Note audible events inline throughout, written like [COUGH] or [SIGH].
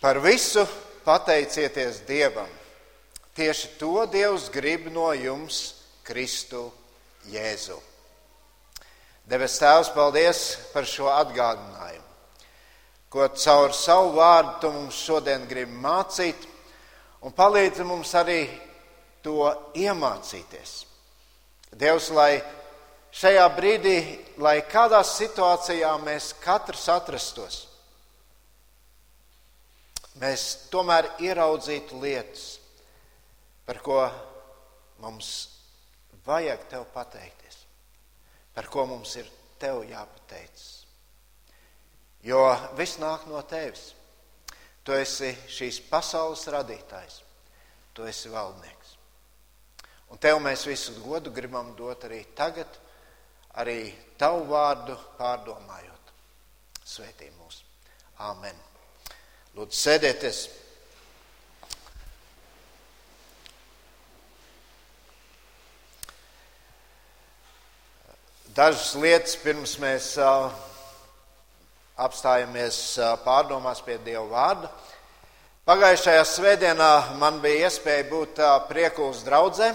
Par visu pateicieties Dievam. Tieši to Dievs grib no jums, Kristu Jēzu. Debes Tēvs, paldies par šo atgādinājumu, ko caur savu vārdu tu mums šodien gribi mācīt, un palīdzi mums arī to iemācīties. Dievs, lai šajā brīdī, lai kādā situācijā mēs katrs atrastos, mēs tomēr ieraudzītu lietas, par ko mums vajag tev pateikties, par ko mums ir tev jāpateicas. Jo viss nāk no tevis. Tu esi šīs pasaules radītājs, tu esi valdnieks. Un tev mēs visu godu gribam dot arī tagad, arī tavu vārdu pārdomājot. Svētī mūs! Āmen! Lūdzu, sēdieties! Dažas lietas pirms mēs uh, apstājamies uh, pārdomās pie Dieva vārda. Pagājušajā svētdienā man bija iespēja būt uh, Priekulas draudzē,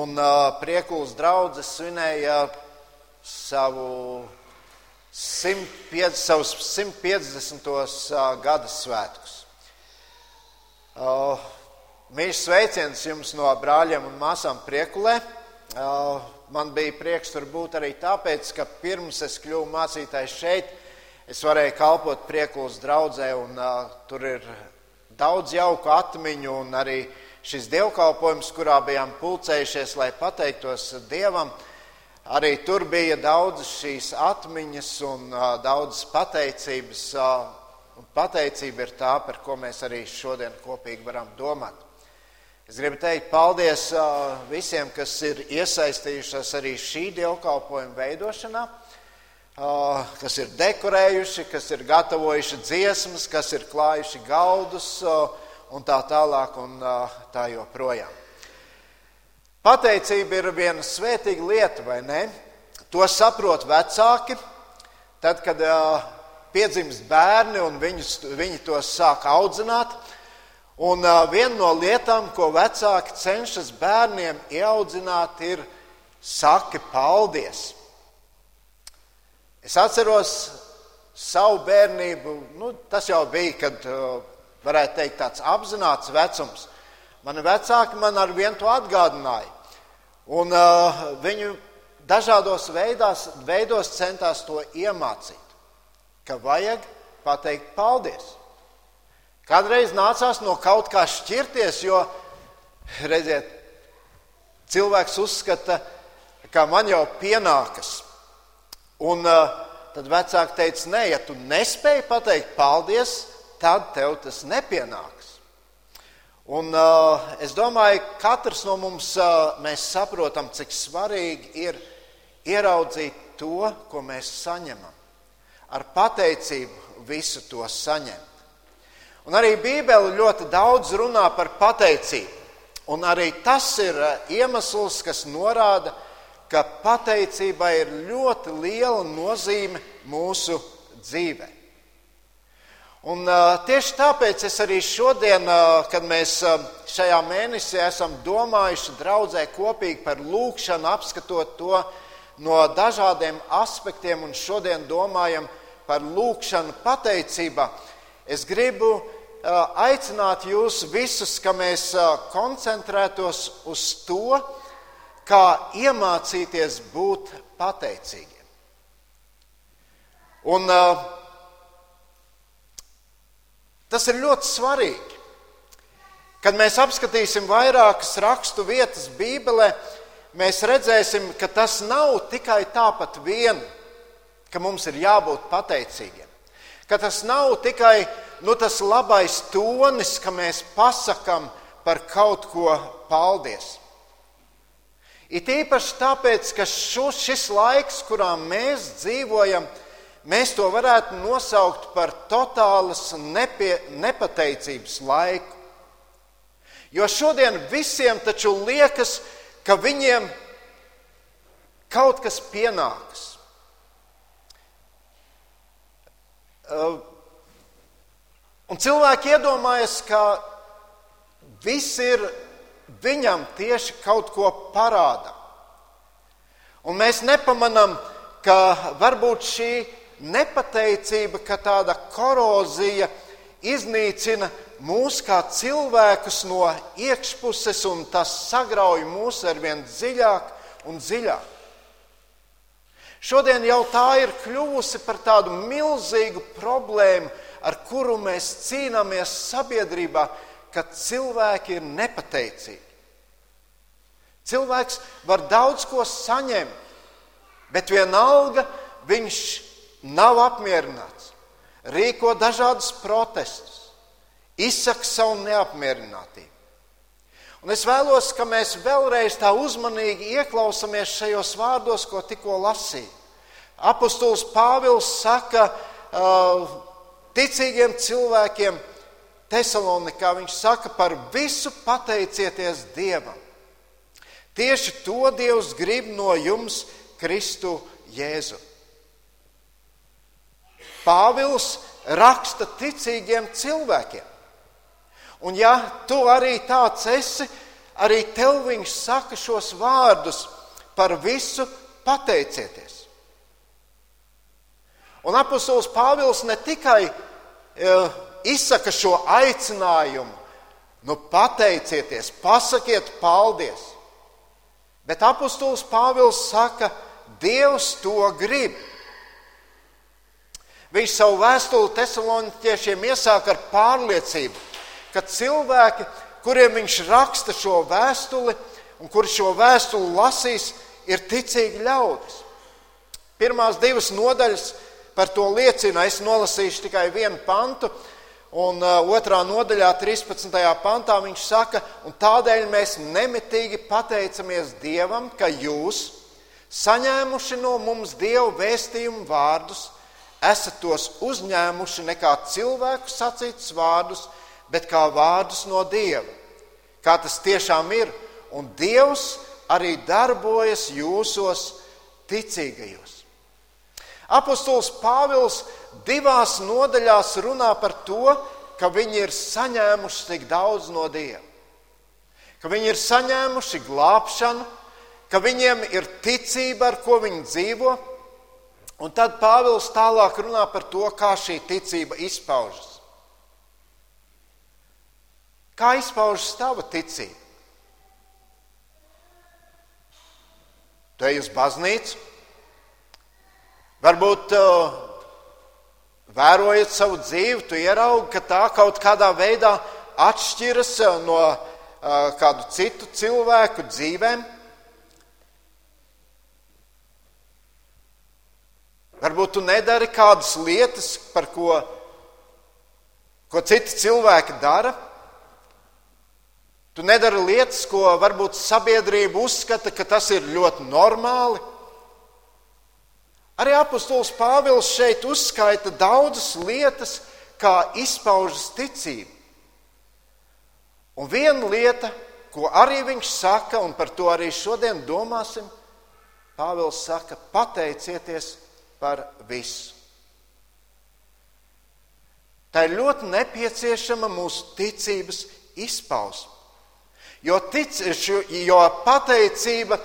un Priekulas draudzē svinēja savu 150, savus 150. Uh, gada svētkus. Uh, Mīļš sveiciens jums no brāļiem un māsām Priekulē. Uh, man bija prieks tur būt arī tāpēc, ka pirms es kļuvu mācītājs šeit, es varēju kalpot priekulas draudzē, un uh, tur ir daudz jauku atmiņu, un arī šis dievkalpojums, kurā bijām pulcējušies, lai pateiktos Dievam, arī tur bija daudz šīs atmiņas un uh, daudz pateicības, uh, un pateicība ir tā, par ko mēs arī šodien kopīgi varam domāt. Es gribu teikt paldies uh, visiem, kas ir iesaistījušies arī šī dievkalpojuma veidošanā, uh, kas ir dekorējuši, kas ir gatavojuši dziesmas, kas ir klājuši galdus uh, un tā tālāk un tā joprojām. Pateicība ir viena svētīga lieta, vai ne? To saprot vecāki, tad, kad piedzimst bērni un viņus, viņi tos sāk audzināt. Un uh, viena no lietām, ko vecāki cenšas bērniem ieaudzināt, ir saki paldies. Es atceros savu bērnību, nu, tas jau bija, kad, uh, varētu teikt, tāds apzināts vecums. Mani vecāki man ar vienu to atgādināja. Un uh, viņu dažādos veidās, veidos centās to iemācīt, ka vajag pateikt paldies. Kādreiz nācās no kaut kā šķirties, jo, redziet, cilvēks uzskata, ka man jau pienākas. Un uh, tad vecāki teica, nē, ja tu nespēji pateikt paldies, tad tev tas nepienāks. Un uh, es domāju, ka katrs no mums uh, saprotam, cik svarīgi ir ieraudzīt to, ko mēs saņemam. Ar pateicību visu to saņemt. Un arī Bībele ļoti daudz runā par pateicību. Un arī tas ir eh, iemesls, kas norāda, ka pateicībai ir ļoti liela nozīme mūsu dzīvē. Un, uh, tieši tāpēc es arī šodien, uh, kad mēs uh, šajā mēnesī esam domājuši draudzē kopīgi par lūkšanu, apskatot to no dažādiem aspektiem, un šodien domājam par lūkšanu pateicībā, es gribu uh, aicināt jūs visus, ka mēs koncentrētos uz to, kā iemācīties būt pateicīgiem. Un, tas ir ļoti svarīgi. Kad mēs apskatīsim vairākas rakstu vietas Bībelē, mēs redzēsim, ka tas nav tikai tāpat vien, ka mums ir jābūt pateicīgiem. Ka tas nav tikai nu, tas labais tonis, ka mēs pasakām par kaut ko paldies. It īpaši tāpēc, ka šo, šis laiks, kurā mēs dzīvojam, mēs to varētu nosaukt par totālas nepie, nepateicības laiku. Jo šodien visiem taču liekas, ka viņiem kaut kas pienāks. Uh, Un cilvēki iedomājas, ka viss ir viņam tieši kaut ko parāda. Un mēs nepamanām, ka varbūt šī nepateicība, ka tāda korozija iznīcina mūs kā cilvēkus no iekšpuses, un tas sagrauj mūs ar vien dziļāk un dziļāk. Šodien jau tā ir kļuvusi par tādu milzīgu problēmu, ar kuru mēs cīnāmies sabiedrībā, kad cilvēki ir nepateicīgi. Cilvēks var daudz ko saņemt, bet vienalga viņš nav apmierināts, rīko dažādus protestus, izsaka savu neapmierinātību. Un es vēlos, ka mēs vēlreiz tā uzmanīgi ieklausāmies šajos vārdos, ko tikko lasīju. Apostols Pāvils saka uh, ticīgiem cilvēkiem Tesalonikā, viņš saka, par visu pateicieties Dievam. Tieši to Dievs grib no jums, Kristu Jēzu. Pāvils raksta ticīgiem cilvēkiem. Un ja tu arī tāds esi, arī tev viņš saka šos vārdus par visu pateicieties. Un apustulis Pāvils ne tikai uh, izsaka šo aicinājumu, nu pateicieties, pasakiet paldies, bet apustulis Pāvils saka, Dievs to grib. Viņš savu vēstuli tesaloniķiešiem iesāk ar pārliecību, ka cilvēki, kuriem viņš raksta šo vēstuli un kuri šo vēstuli lasīs, ir ticīgi ļaudis. Pirmās divas nodaļas par to liecina. Es nolasīšu tikai vienu pantu, un uh, otrā nodaļā, 13. pantā, viņš saka, un tādēļ mēs nemitīgi pateicamies Dievam, ka jūs, saņēmuši no mums Dieva vēstījumu vārdus, esat tos uzņēmuši ne kā cilvēku sacītus vārdus, bet kā vārdus no Dieva. Kā tas tiešām ir, un Dievs arī darbojas jūsos ticīgajos. Apostols Pāvils divās nodaļās runā par to, ka viņi ir saņēmuši tik daudz no Dieva. Ka viņi ir saņēmuši glābšanu, ka viņiem ir ticība, ar ko viņi dzīvo. Un tad Pāvils tālāk runā par to, kā šī ticība izpaužas. Kā izpaužas tava ticība? Tu ej uz baznīcu, varbūt uh, vērojot savu dzīvi, tu ieraugi, ka tā kaut kādā veidā atšķiras uh, no uh, kādu citu cilvēku dzīvēm. Varbūt tu nedari kādas lietas, par ko, ko citi cilvēki dara. Tu nedari lietas, ko varbūt sabiedrība uzskata, ka tas ir ļoti normāli. Arī apustulis Pāvils šeit uzskaita daudzas lietas, kā izpaužas ticība. Un viena lieta, ko arī viņš saka, un par to arī šodien domāsim, Pāvils saka, pateicieties par visu. Tā ir ļoti nepieciešama mūsu ticības izpausme. Jo, tic, jo pateicība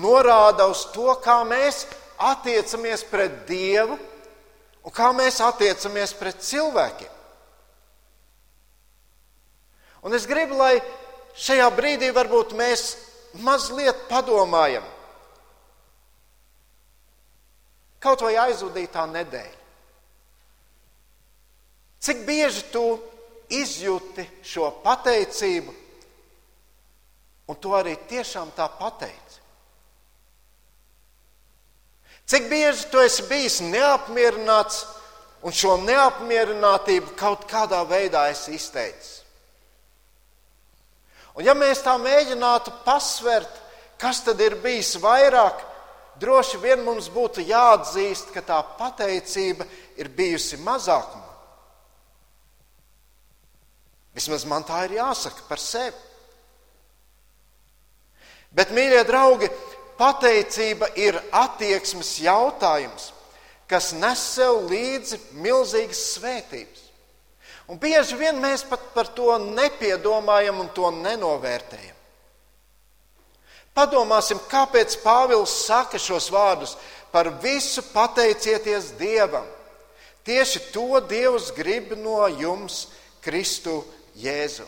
norāda uz to, kā mēs attiecamies pret Dievu un kā mēs attiecamies pret cilvēkiem. Un es gribu, lai šajā brīdī varbūt mēs mazliet padomājam, kaut vai aizvadītā nedēļa. Cik bieži tu izjūti šo pateicību Un tu arī tiešām tā pateici. Cik bieži tu esi bijis neapmierināts un šo neapmierinātību kaut kādā veidā esi izteicis? Un ja mēs tā mēģinātu pasvert, kas tad ir bijis vairāk, droši vien mums būtu jāatzīst, ka tā pateicība ir bijusi mazākumā. Vismaz man tā ir jāsaka par sevi. Bet, mīļie draugi, pateicība ir attieksmes jautājums, kas nes sev līdzi milzīgas svētības. Un bieži vien mēs pat par to nepiedomājam un to nenovērtējam. Padomāsim, kāpēc Pāvils saka šos vārdus: par visu pateicieties Dievam. Tieši to Dievs grib no jums, Kristu Jēzu.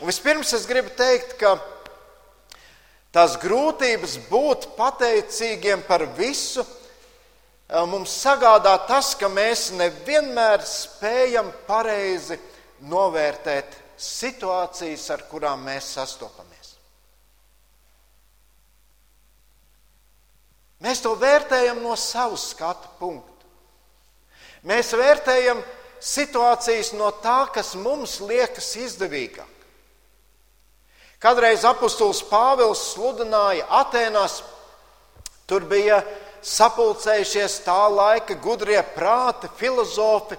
Un vispirms es gribu teikt, ka tās grūtības būt pateicīgiem par visu eh, mums sagādā tas, ka mēs nevienmēr spējam pareizi novērtēt situācijas, ar kurām mēs sastopamies. Mēs to vērtējam no savas skatu punkta. Mēs vērtējam situācijas no tā, kas mums liekas izdevīgāk. Kādreiz apustulis Pāvils sludināja Atēnās, tur bija sapulcējušies tā laika gudrie prāti, filozofi.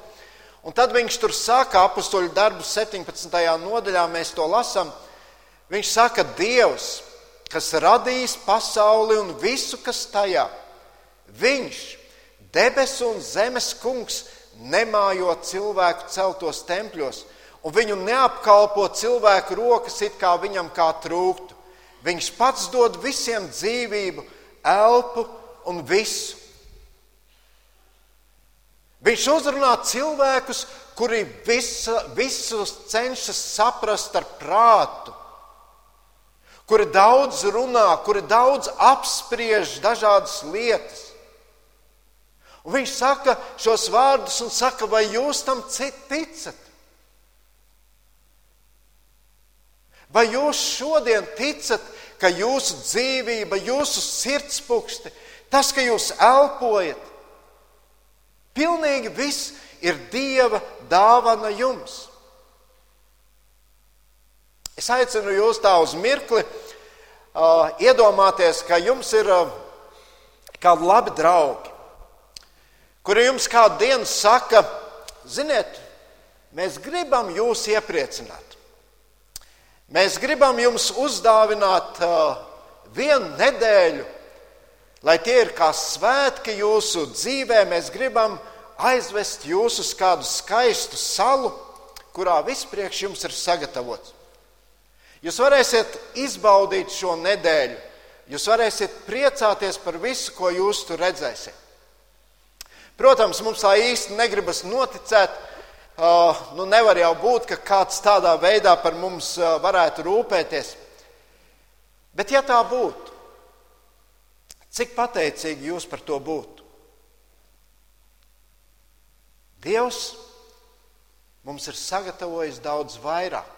Un tad viņš tur saka, apakstuļu darbu 17. nodaļā, mēs to lasām. Viņš saka, Dievs kas radījis pasauli un visu, kas tajā. Viņš, debesu un zemes kungs, nemājo cilvēku celtos tempļos, un viņu neapkalpo cilvēku rokas, it kā viņam kā trūktu. Viņš pats dod visiem dzīvību, elpu un visu. Viņš uzrunā cilvēkus, kuri visa, visus cenšas saprast ar prātu kuri daudz runā, kuri daudz apspriež dažādas lietas. Un viņš saka šos vārdus un saka, vai jūs tam ticat? Vai jūs šodien ticat, ka jūsu dzīvība, jūsu sirdspūksti, tas, ka jūs elpojat, pilnīgi viss ir Dieva dāvana jums? Es aicinu jūs tā uz mirkli uh, iedomāties, ka jums ir uh, kādi labi draugi, kuri jums kādu dienu saka, ziniet, mēs gribam jūs iepriecināt. Mēs gribam jums uzdāvināt uh, vienu nedēļu, lai tie ir kā svētki jūsu dzīvē. Mēs gribam aizvest jūs uz kādu skaistu salu, kurā viss priekš jums ir sagatavots. Jūs varēsiet izbaudīt šo nedēļu, jūs varēsiet priecāties par visu, ko jūs tur redzēsiet. Protams, mums tā īsti negribas noticēt. Nu nevar jau būt, ka kāds tādā veidā par mums varētu rūpēties. Bet, ja tā būtu, cik pateicīgi jūs par to būtu? Dievs mums ir sagatavojis daudz vairāk.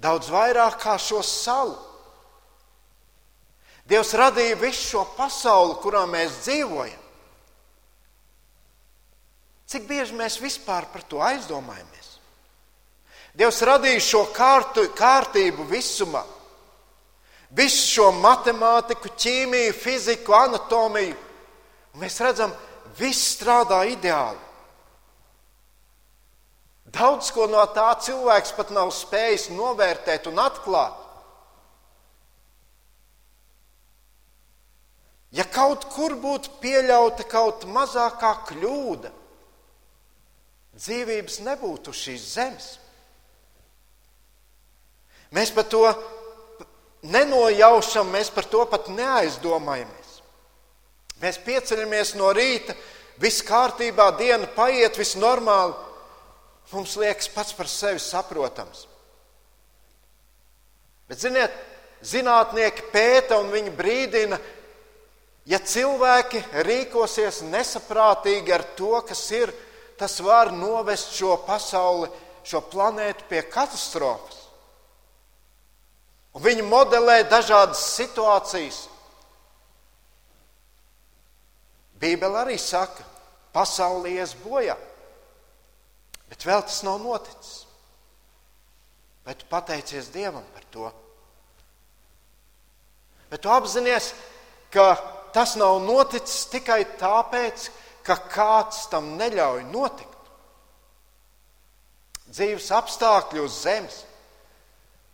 Daudz vairāk kā šo salu. Dievs radīja visu šo pasauli, kurā mēs dzīvojam. Cik bieži mēs vispār par to aizdomājamies? Dievs radīja šo kārtu, kārtību visumā, visu šo matemātiku, ķīmiju, fiziku, anatomiju. Mēs redzam, viss strādā ideāli. Daudz ko no tā cilvēks pat nav spējis novērtēt un atklāt. Ja kaut kur būtu pieļauta kaut mazākā kļūda, dzīvības nebūtu šīs zemes. Mēs par to nenojaušam, mēs par to pat neaizdomājamies. Mēs pieceļamies no rīta, viss kārtībā, diena paiet, viss normāli mums liekas pats par sevi saprotams. Bet, ziniet, zinātnieki pēta un viņi brīdina, ja cilvēki rīkosies nesaprātīgi ar to, kas ir, tas var novest šo pasauli, šo planētu pie katastrofas. Un viņi modelē dažādas situācijas. Bībele arī saka, pasaule ies bojā. Bet vēl tas nav noticis. Vai tu pateicies Dievam par to? Bet tu apzinājies, ka tas nav noticis tikai tāpēc, ka kāds tam neļauj notikt. Dzīves apstākļi uz zemes.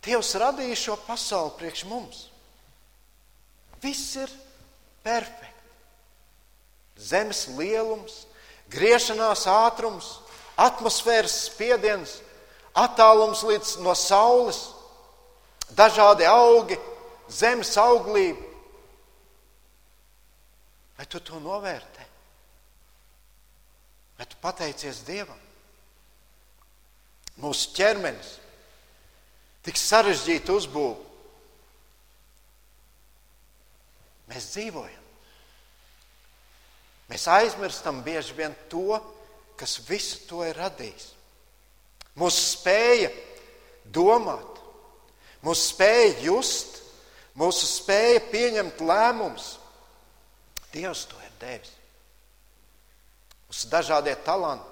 Dievs radīja šo pasauli priekš mums. Viss ir perfekts. Zemes lielums, griešanās ātrums, atmosfēras spiediens, attālums līdz no saules, dažādi augi, zemes auglība. Vai tu to novērtē? Vai tu pateicies Dievam? Mūsu ķermenis tik sarežģīti uzbūvēts. Mēs dzīvojam. Mēs aizmirstam bieži vien to, kas visu to ir radījis. Mūsu spēja domāt, mūsu spēja just, mūsu spēja pieņemt lēmumus. Dievs to ir devis. Mūsu dažādie talanti.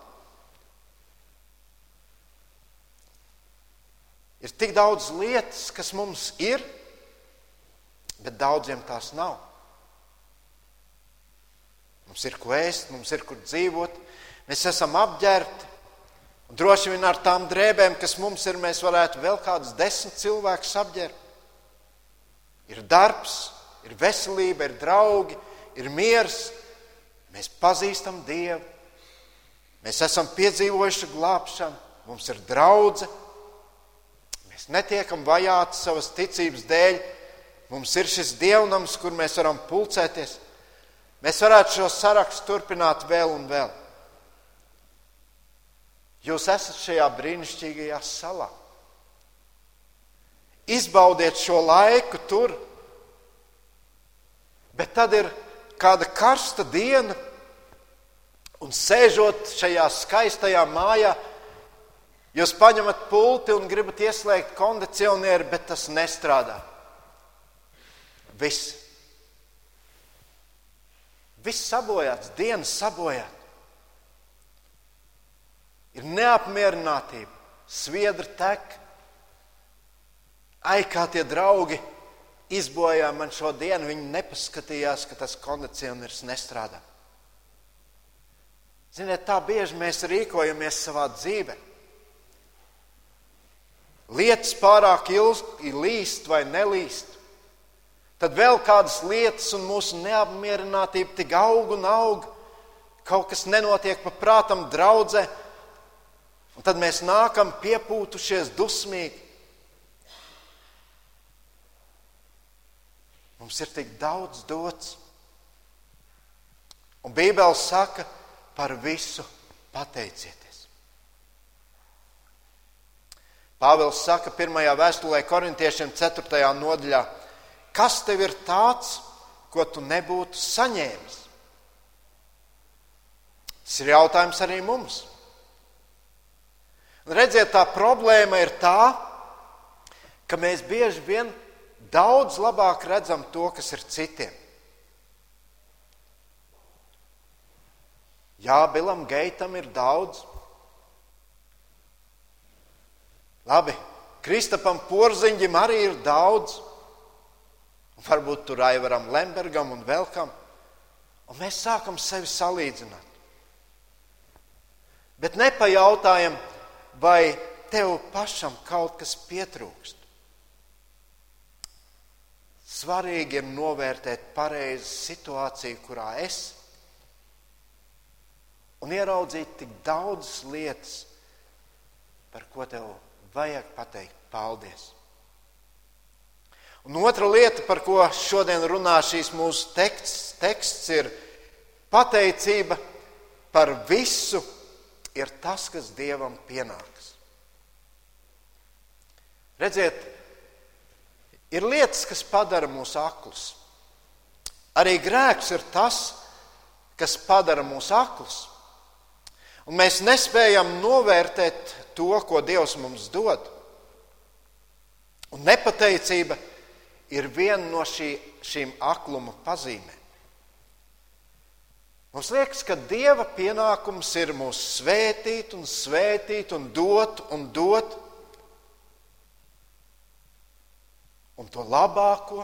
Ir tik daudz lietas, kas mums ir, bet daudziem tās nav. Mums ir ko ēst, mums ir kur dzīvot, mēs esam apģērbti. Droši vien ar tām drēbēm, kas mums ir, mēs varētu vēl kādus desmit cilvēkus apģērbt. Ir darbs, ir veselība, ir draugi, ir miers. Mēs pazīstam Dievu, mēs esam piedzīvojuši glābšanu, mums ir draudzene. Mēs netiekam vajāti savas ticības dēļ. Mums ir šis dievnams, kur mēs varam pulcēties. Mēs varētu šo sarakstu turpināt vēl un vēl. Jūs esat šajā brīnišķīgajā salā. Izbaudiet šo laiku tur, bet tad ir kāda karsta diena, un sēžot šajā skaistajā mājā, jūs paņemat pulti un gribat ieslēgt kondicionieri, bet tas nestrādā. Viss. Viss sabojāts, dienas sabojāts. Ir neapmierinātība, sviedra tek. Ai, kā tie draugi izbojāja man šo dienu, viņi nepaskatījās, ka tas kondicionieris nestrādā. Ziniet, tā bieži mēs rīkojamies savā dzīvē. Lietas pārāk ilgi līst vai nelīst. Tad vēl kādas lietas un mūsu neapmierinātība tik aug un aug. Kaut kas nenotiek pa prātam draudzē. Un tad mēs nākam piepūtušies dusmīgi. Mums ir tik daudz dots. Un Bībele saka, par visu pateicieties. Pāvils saka, pirmajā vēstulē korintiešiem 4. nodaļā. Kas tev ir tāds, ko tu nebūtu saņēmis? Tas ir jautājums arī mums. Un redziet, tā problēma ir tā, ka mēs bieži vien daudz labāk redzam to, kas ir citiem. Jā, Bilam Geitam ir daudz. Labi, Kristapam Porziņģim arī ir daudz un varbūt tur Aivaram Lembergam un vēl kam. Un mēs sākam sevi salīdzināt. Bet nepajautājam, vai tev pašam kaut kas pietrūkst. Svarīgi ir novērtēt pareizi situāciju, kurā es un ieraudzīt tik daudzas lietas, par ko tev vajag pateikt paldies. Un otra lieta, par ko šodien runā šīs mūsu teksts, teksts ir pateicība par visu, ir tas, kas Dievam pienāks. Redziet, ir lietas, kas padara mūs aklus. Arī grēks ir tas, kas padara mūs aklus. Un mēs nespējam novērtēt to, ko Dievs mums dod. Un nepateicība ir viena no šī, šīm akluma pazīmēm. Mums liekas, ka Dieva pienākums ir mūs svētīt un svētīt un dot un dot un to labāko.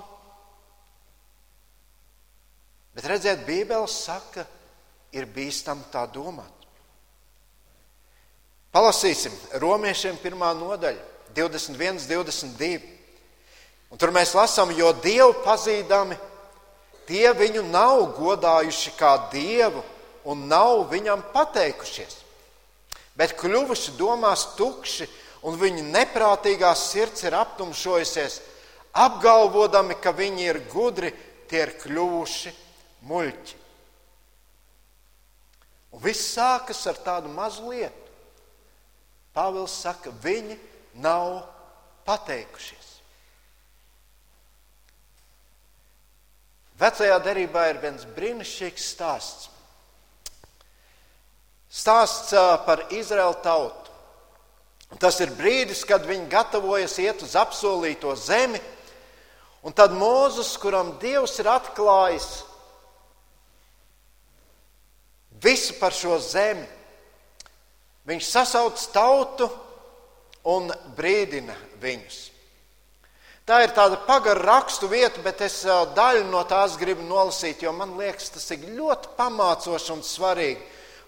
Bet redziet, Bībele saka, ir bīstam tā domāt. Palasīsim romiešiem pirmā nodaļa, 21, 22. Un tur mēs lasām, jo Dievu pazīdami, tie viņu nav godājuši kā Dievu un nav viņam pateikušies. bet kļuvuši domās tukši, un viņu neprātīgā sirds ir aptumšojusies, apgalvodami, ka viņi ir gudri, tie ir kļuvuši muļķi. Un viss sākas ar tādu mazu lietu. Pāvils saka, viņi nav pateikušies. Vecajā derībā ir viens brīnišķīgs stāsts. Stāsts par Izraēlu tautu. Tas ir brīdis, kad viņi gatavojas iet uz apsolīto zemi, un tad Mūzes, kuram Dievs ir atklājis visu par šo zemi, viņš sasauc tautu un brīdina viņus. Tā ir tāda pagara rakstu vieta, bet es daļu no tās gribu nolasīt, jo man liekas, tas ir ļoti pamācoši un svarīgi.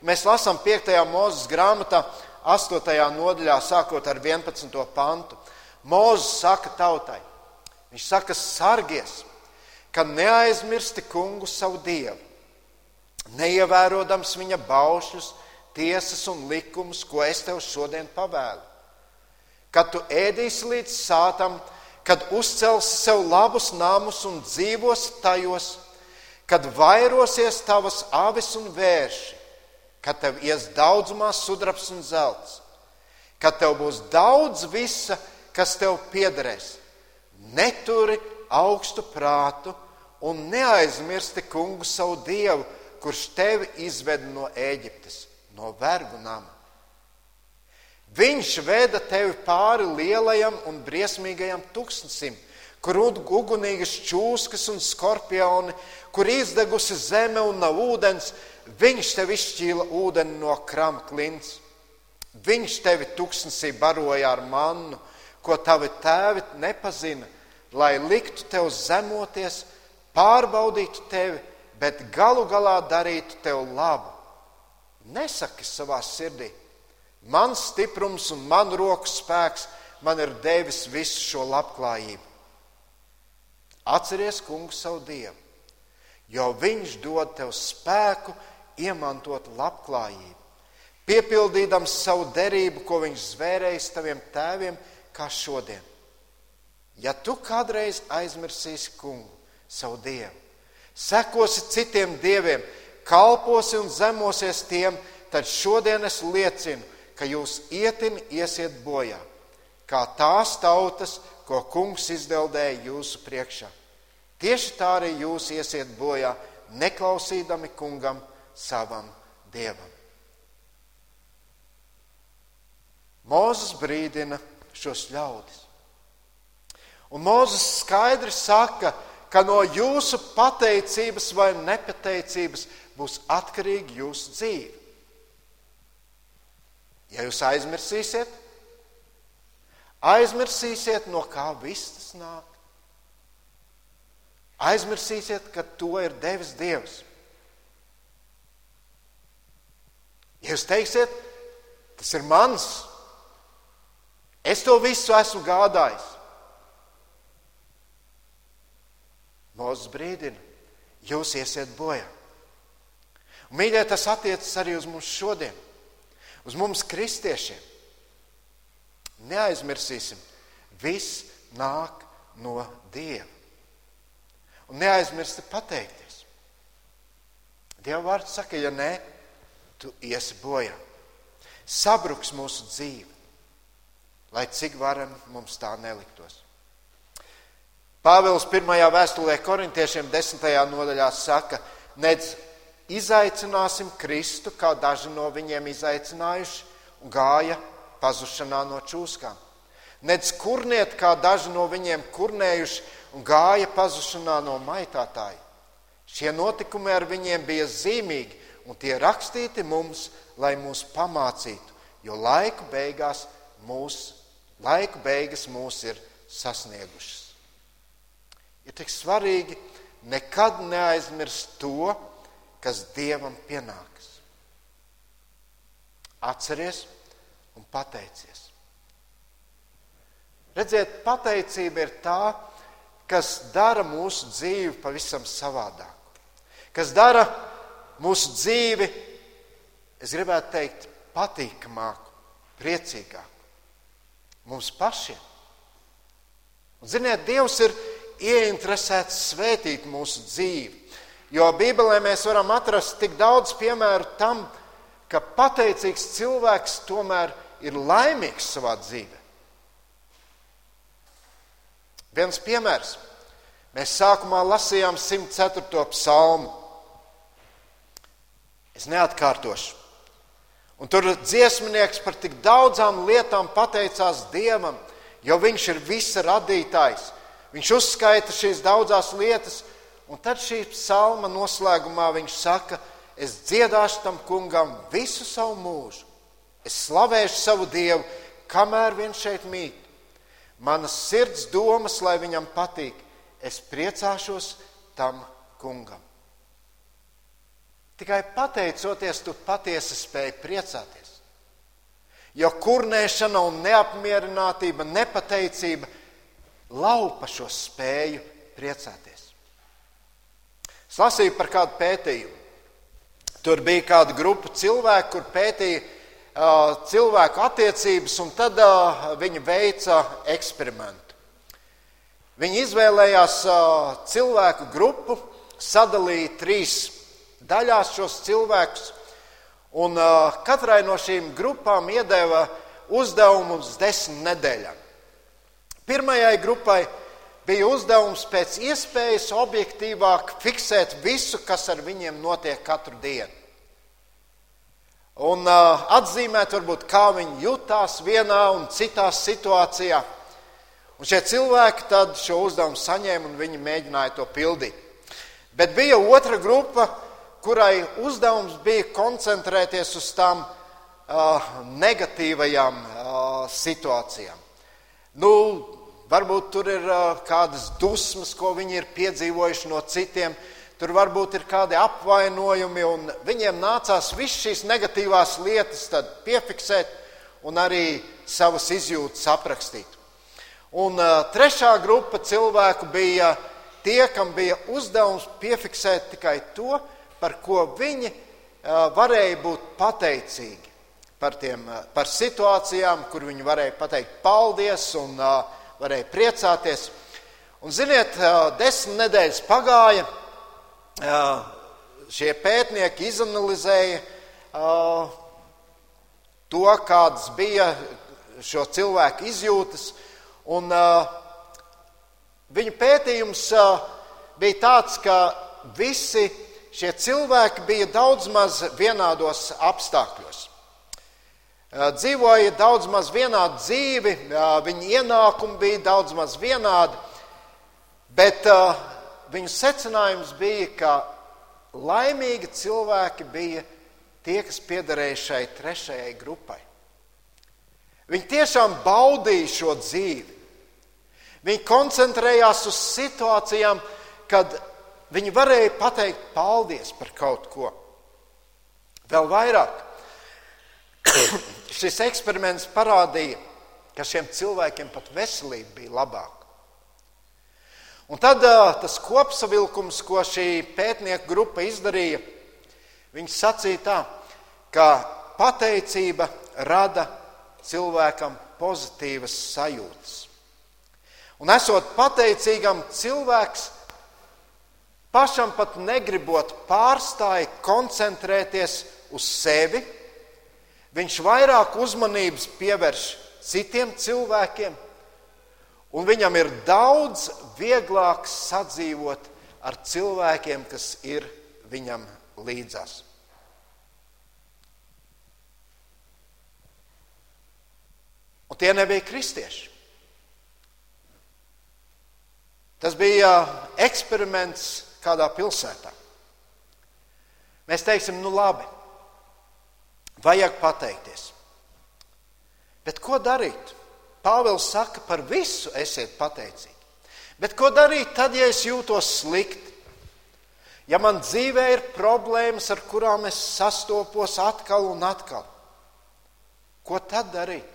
Mēs lasām 5. mūzes grāmatā, 8. nodaļā, sākot ar 11. pantu. Mūzes saka tautai, viņš saka, sargies, ka neaizmirsti kungu savu dievu, neievērodams viņa baušļus, tiesas un likumus, ko es tev šodien pavēlu. Kad tu ēdīsi līdz sātam, kad uzcelsi sev labus namus un dzīvos tajos, kad vairosies tavas avis un vērši, kad tev ies daudzumā sudrabs un zelts, kad tev būs daudz visa, kas tev piederēs. Neturi augstu prātu un neaizmirsti kungu savu dievu, kurš tevi izved no Ēģiptes, no vergu nama. Viņš veda tevi pāri lielajam un briesmīgajam tūkstnesim, kur ugunīgas čūskas un skorpioni, kur izdegusi zeme un nav ūdens. Viņš tev izšķīla ūdeni no krama klints. Viņš tevi tūkstnesī baroja ar mannu, ko tavi tēvi nepazina, lai liktu tev zemoties, pārbaudītu tevi, bet galu galā darītu tev labu. Nesaki savā sirdī, Mans stiprums un man roku spēks man ir devis visu šo labklājību. Atceries, kungs, savu dievu, jo viņš dod tev spēku iemantot labklājību, piepildīdams savu derību, ko viņš zvērējis taviem tēviem, kā šodien. Ja tu kādreiz aizmirsīsi kungu, savu dievu, sekosi citiem dieviem, kalposi un zemosies tiem, tad šodien es liecinu, ka jūs ietin iesiet bojā, kā tās tautas, ko kungs izdeldēja jūsu priekšā. Tieši tā arī jūs iesiet bojā, neklausīdami kungam, savam dievam. Mozus brīdina šos ļaudis. Un Mozus skaidri saka, ka no jūsu pateicības vai nepateicības būs atkarīga jūsu dzīve. Ja jūs aizmirsīsiet, aizmirsīsiet, no kā viss tas nāk. Aizmirsīsiet, ka to ir devis Dievs. Ja jūs teiksiet, tas ir mans, es to visu esmu gādājis. Mūsu brīdina, jūs iesiet bojā. Mīļie, tas attiecas arī uz mums šodien uz mums, kristiešiem. Neaizmirsīsim, viss nāk no Dieva. Un neaizmirsti pateikties. Dieva vārds saka, ja nē, tu iesi bojā. Sabruks mūsu dzīve, lai cik varam mums tā neliktos. Pāvils pirmajā vēstulē korintiešiem desmitajā nodaļā saka, nedz izaicināsim Kristu, kā daži no viņiem izaicinājuši, un gāja pazušanā no čūskām. Nec kurniet, kā daži no viņiem kurnējuši, un gāja pazušanā no maitātāja. Šie notikumi ar viņiem bija zīmīgi, un tie rakstīti mums, lai mūs pamācītu, jo laiku beigās mūs, laiku beigas mūs ir sasniegušas. Ir tik svarīgi nekad neaizmirst to, kas Dievam pienāks. Atceries un pateicies. Redziet, pateicība ir tā, kas dara mūsu dzīvi pavisam savādāku. Kas dara mūsu dzīvi, es gribētu teikt, patīkamāku, priecīgāku mums pašiem. Un, ziniet, Dievs ir ieinteresēts svētīt mūsu dzīvi. Jo Bībelē mēs varam atrast tik daudz piemēru tam, ka pateicīgs cilvēks tomēr ir laimīgs savā dzīvē. Viens piemērs. Mēs sākumā lasījām 104. psalmu. Es neatkārtošu. Un tur dziesminieks par tik daudzām lietām pateicās Dievam, jo Viņš ir visa radītājs. Viņš uzskaita šīs daudzas lietas, un tad šī psalma noslēgumā viņš saka, es dziedāšu tam kungam visu savu mūžu. Es slavēšu savu Dievu, kamēr viņš šeit mīt. Manas sirds domas, lai viņam patīk, es priecāšos tam kungam. Tikai pateicoties, tu patiesi spēj priecāties. Jo kurnēšana un neapmierinātība, nepateicība laupa šo spēju priecāties. Es lasīju par kādu pētījumu. Tur bija kāda grupa cilvēku, kur pētīja uh, cilvēku attiecības, un tad uh, viņi veica eksperimentu. Viņi izvēlējās uh, cilvēku grupu, sadalīja trīs daļās šos cilvēkus, un uh, katrai no šīm grupām iedeva uzdevumu uz desmit nedēļām. Pirmajai grupai bija uzdevums pēc iespējas objektīvāk fiksēt visu, kas ar viņiem notiek katru dienu. Un uh, atzīmēt, varbūt, kā viņi jutās vienā un citā situācijā. Un šie cilvēki tad šo uzdevumu saņēma un viņi mēģināja to pildīt. Bet bija otra grupa, kurai uzdevums bija koncentrēties uz tām uh, negatīvajām uh, situācijām. Nu, Varbūt tur ir kādas dusmas, ko viņi ir piedzīvojuši no citiem. Tur varbūt ir kādi apvainojumi, un viņiem nācās visas šīs negatīvās lietas piefiksēt un arī savas izjūtas aprakstīt. Un trešā grupa cilvēku bija tie, kam bija uzdevums piefiksēt tikai to, par ko viņi varēja būt pateicīgi. Par, tiem, par situācijām, kur viņi varēja pateikt paldies un uh, varēja priecāties. Un, ziniet, desmit nedēļas pagāja, šie pētnieki izanalizēja to, kādas bija šo cilvēku izjūtas. Un, viņa pētījums bija tāds, ka visi šie cilvēki bija daudz maz vienādos apstākļos dzīvoja daudz maz vienādu dzīvi, viņa ienākumi bija daudz maz vienādi, bet viņu secinājums bija, ka laimīgi cilvēki bija tie, kas piederēja šai trešajai grupai. Viņi tiešām baudīja šo dzīvi. Viņi koncentrējās uz situācijām, kad viņi varēja pateikt paldies par kaut ko. Vēl vairāk, [CLEARS THROAT] šis eksperiments parādīja, ka šiem cilvēkiem pat veselība bija labāka. Un tad tas kopsavilkums, ko šī pētnieku grupa izdarīja, viņi sacīja tā, ka pateicība rada cilvēkam pozitīvas sajūtas. Un esot pateicīgam, cilvēks pašam pat negribot pārstāja koncentrēties uz sevi Viņš vairāk uzmanības pievērš citiem cilvēkiem, un viņam ir daudz vieglāk sadzīvot ar cilvēkiem, kas ir viņam līdzās. Un tie nebija kristieši. Tas bija eksperiments kādā pilsētā. Mēs teiksim, nu labi, Vajag pateikties. Bet ko darīt? Pāvils saka, par visu esiet pateicīgi. Bet ko darīt tad, ja es jūtos slikti? Ja man dzīvē ir problēmas, ar kurām es sastopos atkal un atkal, ko tad darīt,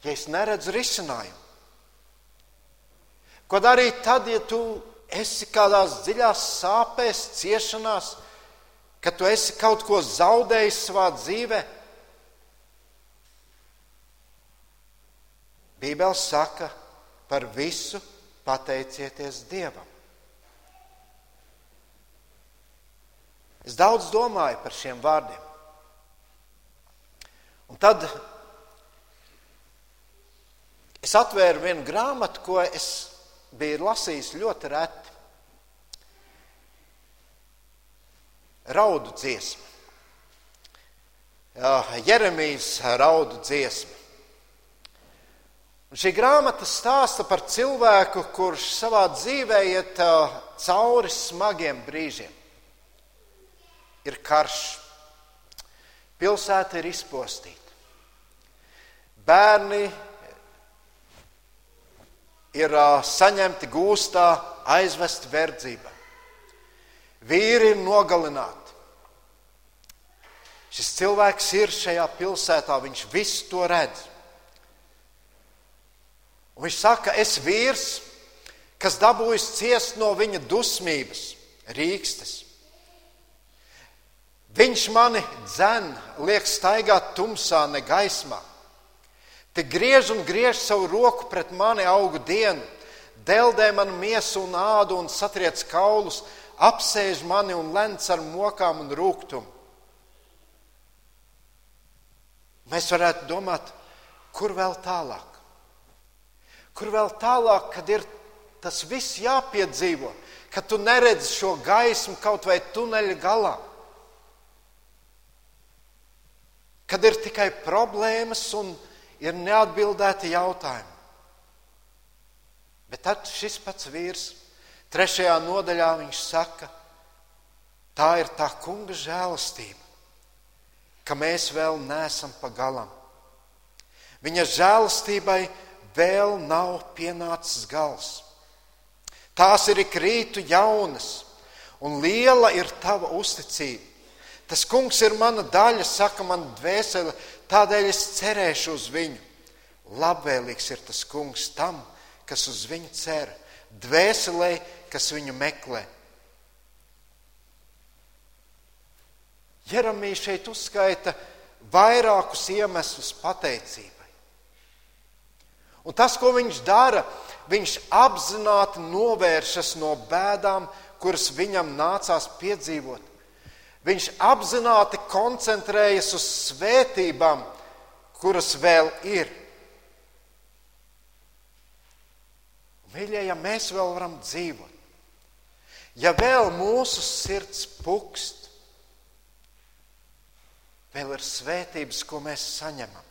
ja es neredzu risinājumu? Ko darīt tad, ja tu esi kādās dziļās sāpēs, ciešanās, ka tu esi kaut ko zaudējis savā dzīvē? Bībele saka, par visu pateicieties Dievam. Es daudz domāju par šiem vārdiem. Un tad es atvēru vienu grāmatu, ko es biju lasījis ļoti reti. Raudu dziesmu. Jeremijas raudu dziesmu. Un šī grāmata stāsta par cilvēku, kurš savā dzīvē iet cauri smagiem brīžiem. Ir karš, pilsēta ir izpostīta, bērni ir saņemti gūstā, aizvesti verdzībā, vīri ir nogalināti. Šis cilvēks ir šajā pilsētā, viņš visu to redz. Un viņš saka, es vīrs, kas dabūjis ciest no viņa dusmības, rīkstes. Viņš mani dzen, liek staigāt tumsā, ne gaismā. Te griež un griež savu roku pret mani augu dienu, deldē man miesu un ādu un satriec kaulus, apsēž mani un lenc ar mokām un rūkumu. Mēs varētu domāt, kur vēl tālāk? Kur vēl tālāk, kad ir tas viss jāpiedzīvo, kad tu neredzi šo gaismu kaut vai tuneļa galā? Kad ir tikai problēmas un ir neatbildēti jautājumi. Bet tad šis pats vīrs, trešajā nodaļā, viņš saka, tā ir tā kunga žēlastība, ka mēs vēl neesam pa galam. Viņa žēlastībai vēl nav pienācis gals. Tās ir ik rītu jaunas, un liela ir tava uzticība. Tas kungs ir mana daļa, saka man dvēsele, tādēļ es cerēšu uz viņu. Labvēlīgs ir tas kungs tam, kas uz viņu cer, dvēselē, kas viņu meklē. Jeremija šeit uzskaita vairākus iemeslus pateicībai. Un tas, ko viņš dara, viņš apzināti novēršas no bēdām, kuras viņam nācās piedzīvot. Viņš apzināti koncentrējas uz svētībām, kuras vēl ir. Mīļie, ja mēs vēl varam dzīvot, ja vēl mūsu sirds pukst, vēl ir svētības, ko mēs saņemam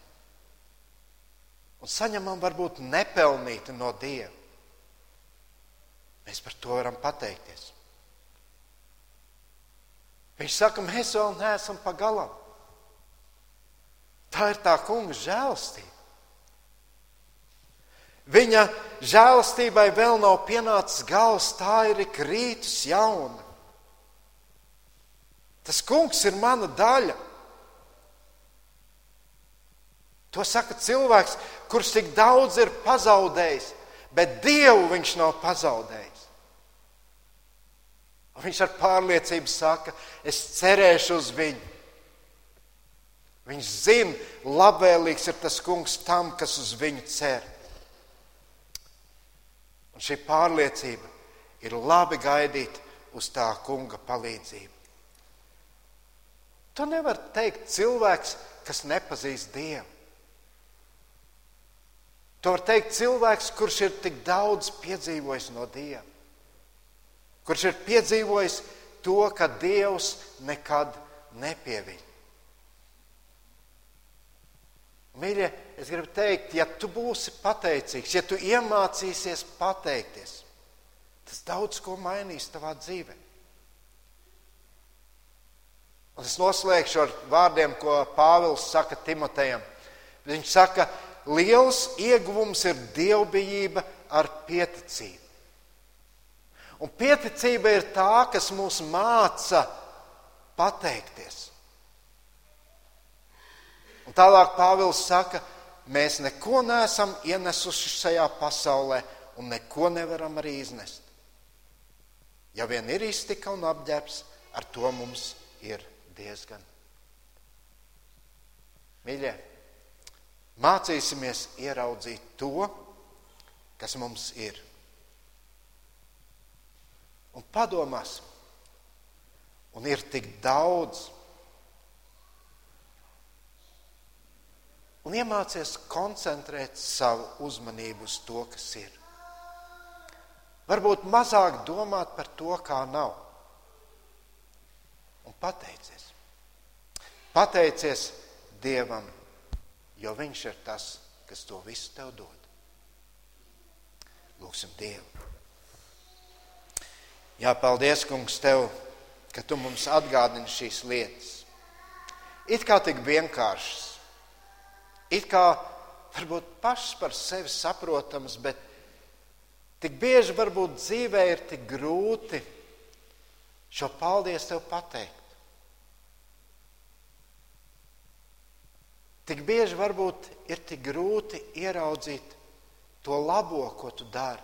un saņemam varbūt nepelnīti no Dieva. Mēs par to varam pateikties. Viņš saka, mēs vēl neesam pagalam. Tā ir tā kunga žēlastība. Viņa žēlastībai vēl nav pienācis gals, tā ir ik rītus jauna. Tas kungs ir mana daļa. To saka cilvēks, kurš tik daudz ir pazaudējis, bet Dievu viņš nav pazaudējis. Un viņš ar pārliecību saka, es cerēšu uz viņu. Viņš zina, labvēlīgs ir tas kungs tam, kas uz viņu cer. Un šī pārliecība ir labi gaidīt uz tā kunga palīdzību. To nevar teikt cilvēks, kas nepazīst Dievu. To var teikt cilvēks, kurš ir tik daudz piedzīvojis no Dieva. Kurš ir piedzīvojis to, ka Dievs nekad nepieviļ. Mīļie, es gribu teikt, ja tu būsi pateicīgs, ja tu iemācīsies pateikties, tas daudz ko mainīs tavā dzīvē. Un es noslēgšu ar vārdiem, ko Pāvils saka Timotejam. Viņš saka, liels ieguvums ir dievbijība ar pieticību. Un pieticība ir tā, kas mūs māca pateikties. Un tālāk Pāvils saka, mēs neko neesam ienesuši šajā pasaulē un neko nevaram arī iznest. Ja vien ir iztika un apģērbs, ar to mums ir diezgan. Mīļie! mācīsimies ieraudzīt to, kas mums ir. Un padomāsim, un ir tik daudz. Un iemācies koncentrēt savu uzmanību uz to, kas ir. Varbūt mazāk domāt par to, kā nav. Un pateicies. Pateicies Dievam, jo Viņš ir tas, kas to visu tev dod. Lūksim Dievu. Jā, paldies, Kungs, tev, ka tu mums atgādini šīs lietas. It kā tik vienkāršas, it kā varbūt pašas par sevi saprotamas, bet tik bieži varbūt dzīvē ir tik grūti šo paldies tev pateikt. Tik bieži varbūt ir tik grūti ieraudzīt to labo, ko tu dari.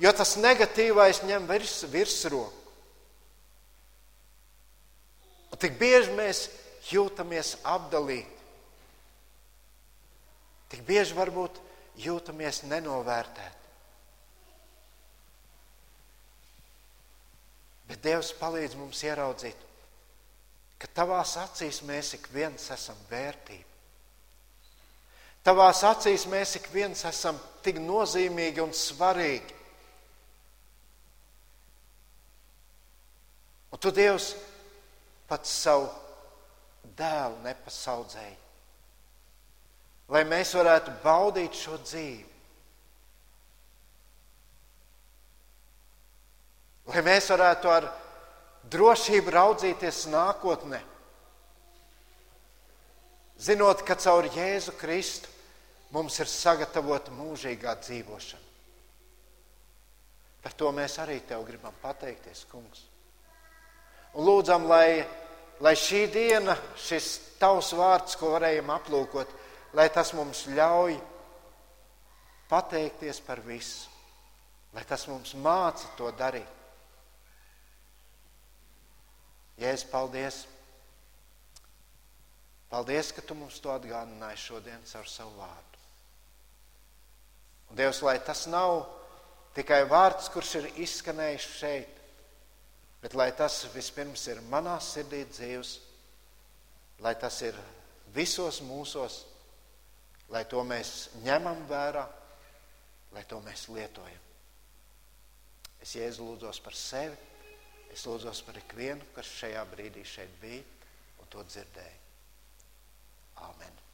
Jo tas negatīvais ņem virs, virsroku. Tik bieži mēs jūtamies apdalīti. Tik bieži varbūt jūtamies nenovērtēti. Bet Dievs palīdz mums ieraudzīt, ka tavās acīs mēs ik viens esam vērtība. Tavās acīs mēs ik viens esam tik nozīmīgi un svarīgi. Un tu, Dievs, pats savu dēlu nepasaudzēji, lai mēs varētu baudīt šo dzīvi. Lai mēs varētu ar drošību raudzīties nākotnē, zinot, ka caur Jēzu Kristu mums ir sagatavota mūžīgā dzīvošana. Par to mēs arī tev gribam pateikties, Kungs. Un lūdzam, lai, lai šī diena, šis tavs vārds, ko varējām aplūkot, lai tas mums ļauj pateikties par visu, lai tas mums māca to darīt. Jēzus, paldies! Paldies, ka tu mums to atgādināji šodien caur savu vārdu. Un Dievs, lai tas nav tikai vārds, kurš ir izskanējis šeit, Bet lai tas vispirms ir manā sirdī dzīves, lai tas ir visos mūsos, lai to mēs ņemam vērā, lai to mēs lietojam. Es jēzu lūdzos par sevi, es lūdzos par ikvienu, kas šajā brīdī šeit bija un to dzirdēja. Āmen!